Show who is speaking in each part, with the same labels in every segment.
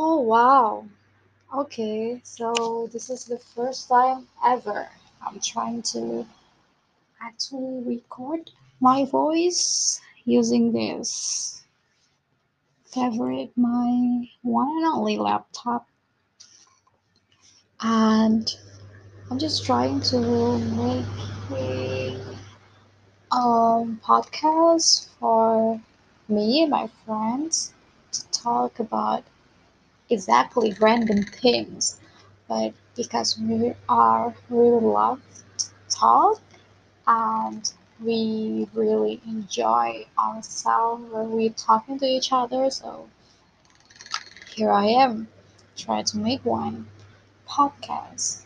Speaker 1: Oh wow. Okay, so this is the first time ever I'm trying to actually record my voice using this favorite my one and only laptop and I'm just trying to make a um podcast for me and my friends to talk about exactly random things but because we are really love to talk and we really enjoy ourselves when we're talking to each other so here i am trying to make one podcast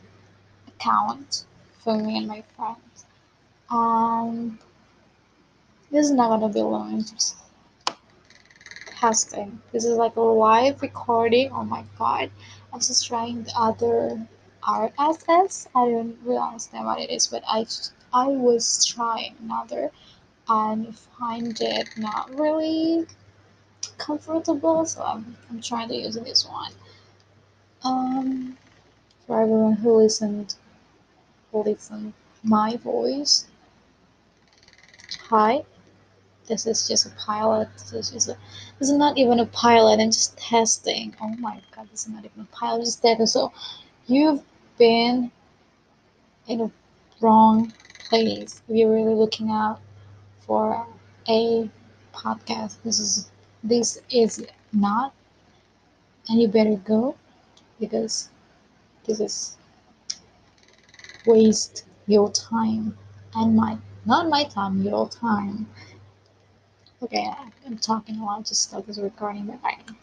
Speaker 1: account for me and my friends. And this is not gonna be long testing. This is like a live recording. Oh my god. I'm just trying the other rss i don't really understand what it is but i i was trying another and find it not really comfortable, so I'm, I'm trying to use this one. Um, for everyone who listened, who listened my voice, hi. This is just a pilot. This is a, this is not even a pilot. I'm just testing. Oh my god, this is not even a pilot. Just testing. So you've been in a wrong place. If you're really looking out for a podcast, this is this is not and you better go because this is waste your time and my not my time your time okay i'm talking a lot just stop this recording bye bye